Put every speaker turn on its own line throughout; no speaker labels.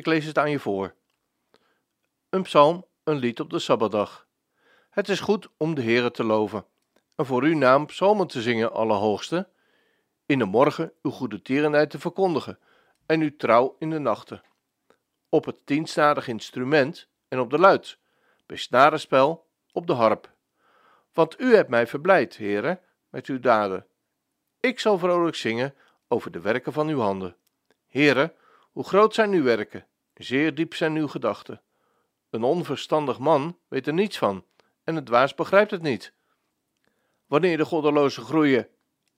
Ik lees het aan je voor. Een psalm, een lied op de Sabbatdag. Het is goed om de Heere te loven en voor uw naam psalmen te zingen, Allerhoogste. In de morgen uw goede tierenheid te verkondigen en uw trouw in de nachten. Op het tiensnadig instrument en op de luid, bij snarenspel op de harp. Want u hebt mij verblijd, Heere, met uw daden. Ik zal vrolijk zingen over de werken van uw handen. Heere, hoe groot zijn uw werken, zeer diep zijn uw gedachten. Een onverstandig man weet er niets van, en het dwaas begrijpt het niet. Wanneer de goddelozen groeien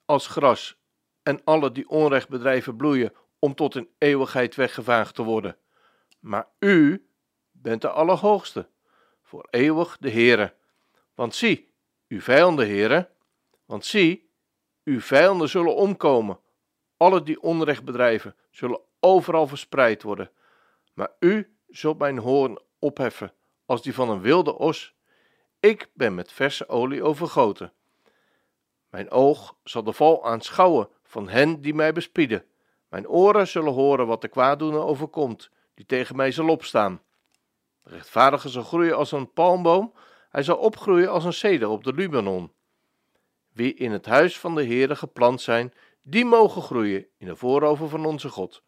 als gras, en alle die onrecht bedrijven bloeien om tot in eeuwigheid weggevaagd te worden. Maar u bent de Allerhoogste, voor eeuwig de Heere. Want zie, uw vijanden, Heere, want zie, uw vijanden zullen omkomen. Alle die onrecht bedrijven zullen overal verspreid worden. Maar u zult mijn hoorn opheffen als die van een wilde os. Ik ben met verse olie overgoten. Mijn oog zal de val aanschouwen van hen die mij bespieden. Mijn oren zullen horen wat de kwaaddoener overkomt, die tegen mij zal opstaan. De rechtvaardige zal groeien als een palmboom, hij zal opgroeien als een ceder op de Libanon. Wie in het huis van de Heere geplant zijn, die mogen groeien in de voorover van onze God.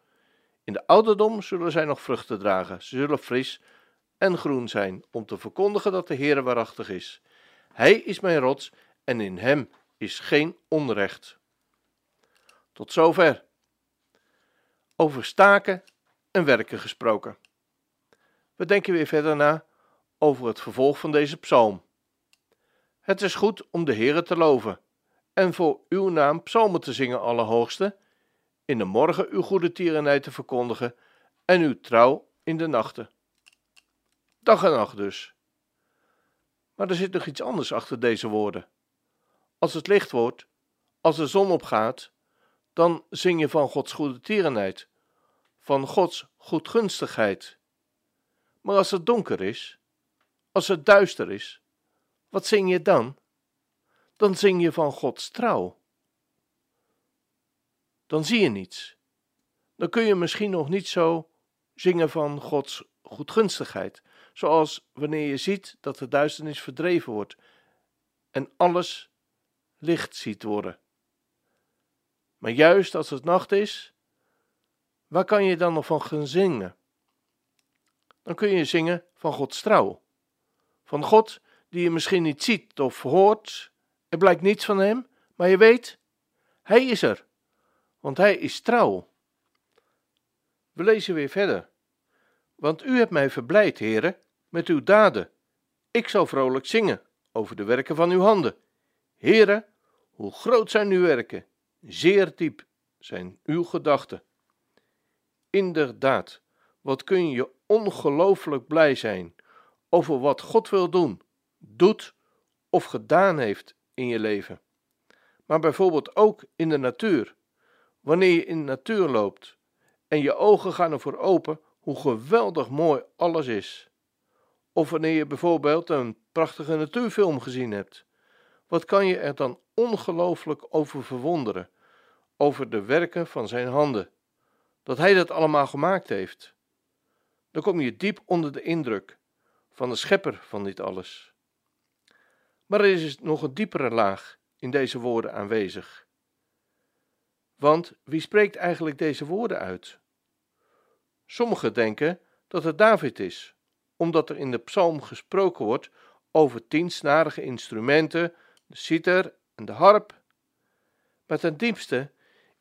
In de ouderdom zullen zij nog vruchten dragen, ze zullen fris en groen zijn, om te verkondigen dat de Heere waarachtig is. Hij is mijn rots en in hem is geen onrecht. Tot zover. Over staken en werken gesproken. We denken weer verder na over het vervolg van deze psalm. Het is goed om de Heere te loven en voor uw naam psalmen te zingen, Allerhoogste, in de morgen uw goede tierenheid te verkondigen en uw trouw in de nachten. Dag en nacht dus. Maar er zit nog iets anders achter deze woorden. Als het licht wordt, als de zon opgaat, dan zing je van Gods goede tierenheid, van Gods goedgunstigheid. Maar als het donker is, als het duister is, wat zing je dan? Dan zing je van Gods trouw. Dan zie je niets. Dan kun je misschien nog niet zo zingen van Gods goedgunstigheid, zoals wanneer je ziet dat de duisternis verdreven wordt en alles licht ziet worden. Maar juist als het nacht is, waar kan je dan nog van gaan zingen? Dan kun je zingen van Gods trouw. Van God die je misschien niet ziet of hoort, er blijkt niets van hem, maar je weet, hij is er, want hij is trouw. We lezen weer verder. Want u hebt mij verblijd, heren, met uw daden. Ik zal vrolijk zingen over de werken van uw handen. Heren, hoe groot zijn uw werken, zeer diep zijn uw gedachten. Inderdaad, wat kun je ongelooflijk blij zijn over wat God wil doen, doet of gedaan heeft in je leven. Maar bijvoorbeeld ook in de natuur. Wanneer je in de natuur loopt en je ogen gaan ervoor open hoe geweldig mooi alles is. Of wanneer je bijvoorbeeld een prachtige natuurfilm gezien hebt. Wat kan je er dan ongelooflijk over verwonderen? Over de werken van zijn handen. Dat hij dat allemaal gemaakt heeft. Dan kom je diep onder de indruk van de schepper van dit alles. Maar er is nog een diepere laag in deze woorden aanwezig. Want wie spreekt eigenlijk deze woorden uit? Sommigen denken dat het David is, omdat er in de psalm gesproken wordt over tiensnarige instrumenten, de citer en de harp. Maar ten diepste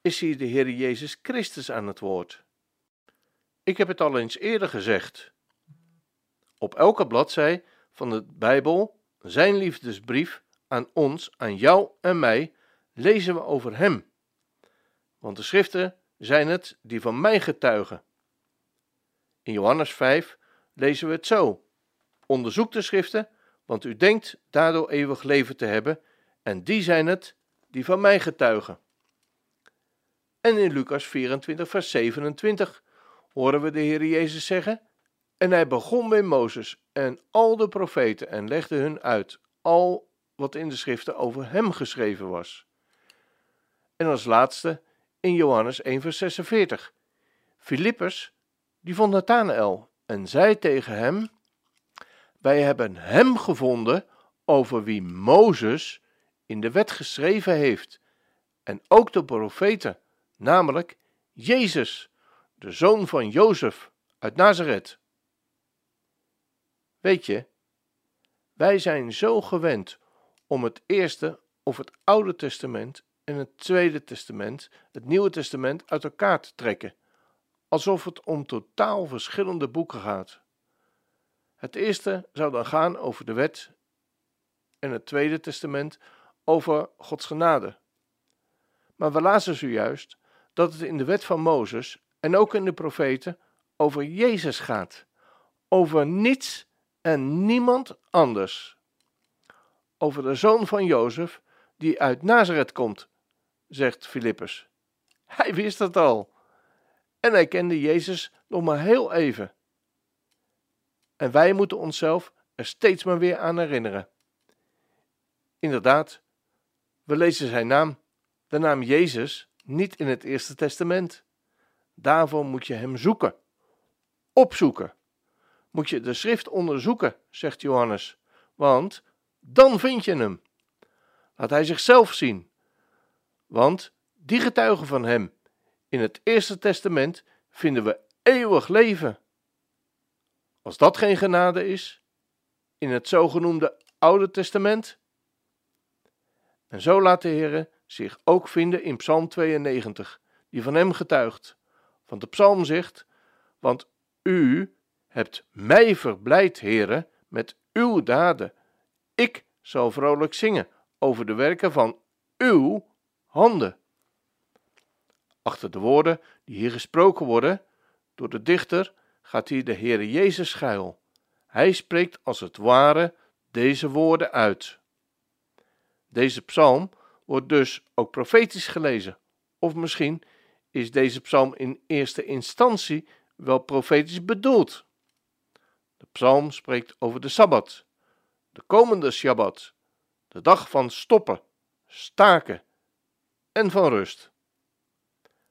is hier de Heer Jezus Christus aan het woord. Ik heb het al eens eerder gezegd. Op elke bladzij van de Bijbel zijn liefdesbrief aan ons, aan jou en mij, lezen we over Hem. Want de schriften zijn het die van mij getuigen. In Johannes 5 lezen we het zo: Onderzoek de schriften, want u denkt daardoor eeuwig leven te hebben, en die zijn het die van mij getuigen. En in Lucas 24, vers 27 horen we de Heer Jezus zeggen: En hij begon bij Mozes en al de profeten en legde hun uit al wat in de schriften over hem geschreven was. En als laatste in Johannes 1, vers 46. Filippus, die vond Nathanael en zei tegen hem: Wij hebben hem gevonden over wie Mozes in de wet geschreven heeft, en ook de profeten, namelijk Jezus, de zoon van Jozef uit Nazareth. Weet je, wij zijn zo gewend om het Eerste of het Oude Testament en het Tweede Testament, het Nieuwe Testament, uit elkaar te trekken, alsof het om totaal verschillende boeken gaat. Het eerste zou dan gaan over de wet en het Tweede Testament over Gods genade. Maar we lazen zojuist dat het in de wet van Mozes en ook in de profeten over Jezus gaat, over niets en niemand anders. Over de zoon van Jozef die uit Nazareth komt, zegt Filippus. Hij wist het al. En hij kende Jezus nog maar heel even. En wij moeten onszelf er steeds maar weer aan herinneren. Inderdaad, we lezen zijn naam, de naam Jezus, niet in het Eerste Testament. Daarvoor moet je hem zoeken, opzoeken. Moet je de schrift onderzoeken, zegt Johannes, want dan vind je hem. Laat hij zichzelf zien, want die getuigen van hem in het Eerste Testament vinden we eeuwig leven. Als dat geen genade is, in het zogenoemde Oude Testament. En zo laat de Heer zich ook vinden in Psalm 92, die van hem getuigt. Want de psalm zegt: Want u hebt mij verblijd, Heere, met uw daden. Ik zal vrolijk zingen over de werken van uw handen. Achter de woorden die hier gesproken worden door de dichter gaat hier de Heere Jezus schuil. Hij spreekt als het ware deze woorden uit. Deze psalm wordt dus ook profetisch gelezen, of misschien is deze psalm in eerste instantie wel profetisch bedoeld. De psalm spreekt over de Sabbat, de komende Shabbat, de dag van stoppen, staken en van rust.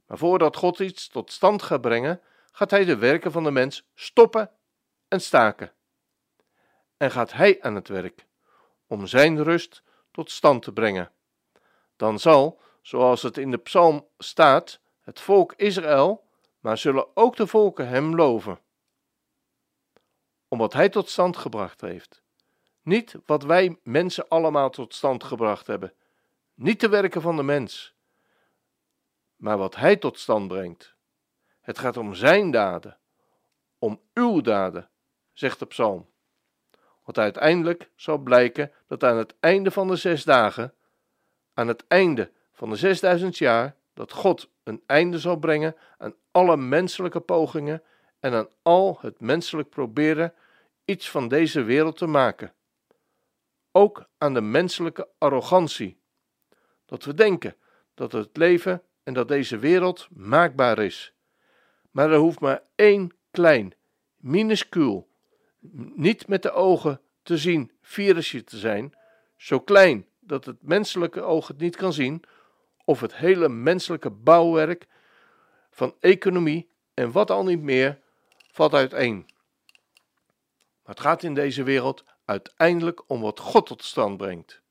Maar voordat God iets tot stand gaat brengen, gaat Hij de werken van de mens stoppen en staken. En gaat Hij aan het werk om Zijn rust tot stand te brengen. Dan zal, zoals het in de psalm staat, het volk Israël, maar zullen ook de volken Hem loven. Om wat Hij tot stand gebracht heeft. Niet wat wij mensen allemaal tot stand gebracht hebben. Niet de werken van de mens, maar wat Hij tot stand brengt. Het gaat om Zijn daden, om uw daden, zegt de psalm. Want uiteindelijk zal blijken dat aan het einde van de zes dagen, aan het einde van de zesduizend jaar, dat God een einde zal brengen aan alle menselijke pogingen en aan al het menselijk proberen iets van deze wereld te maken. Ook aan de menselijke arrogantie. Dat we denken dat het leven en dat deze wereld maakbaar is. Maar er hoeft maar één klein, minuscuul, niet met de ogen te zien virusje te zijn, zo klein dat het menselijke oog het niet kan zien, of het hele menselijke bouwwerk van economie en wat al niet meer valt uiteen. Maar het gaat in deze wereld uiteindelijk om wat God tot stand brengt,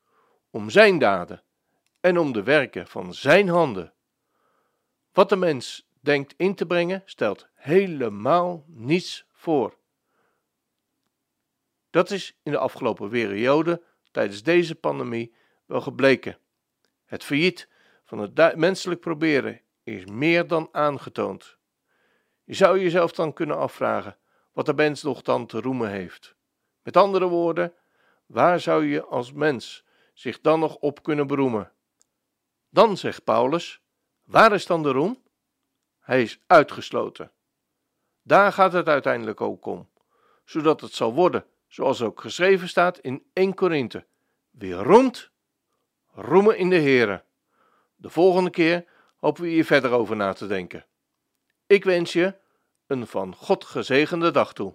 om Zijn daden en om de werken van Zijn handen. Wat de mens denkt in te brengen, stelt helemaal niets voor. Dat is in de afgelopen periode tijdens deze pandemie wel gebleken. Het failliet van het menselijk proberen is meer dan aangetoond. Je zou jezelf dan kunnen afvragen wat de mens nog dan te roemen heeft. Met andere woorden, waar zou je als mens zich dan nog op kunnen beroemen? Dan zegt Paulus: waar is dan de roem? Hij is uitgesloten. Daar gaat het uiteindelijk ook om, zodat het zal worden, zoals ook geschreven staat in 1 Korinthe. Wie roemt, roemen in de Here. De volgende keer hopen we hier verder over na te denken. Ik wens je een van God gezegende dag toe.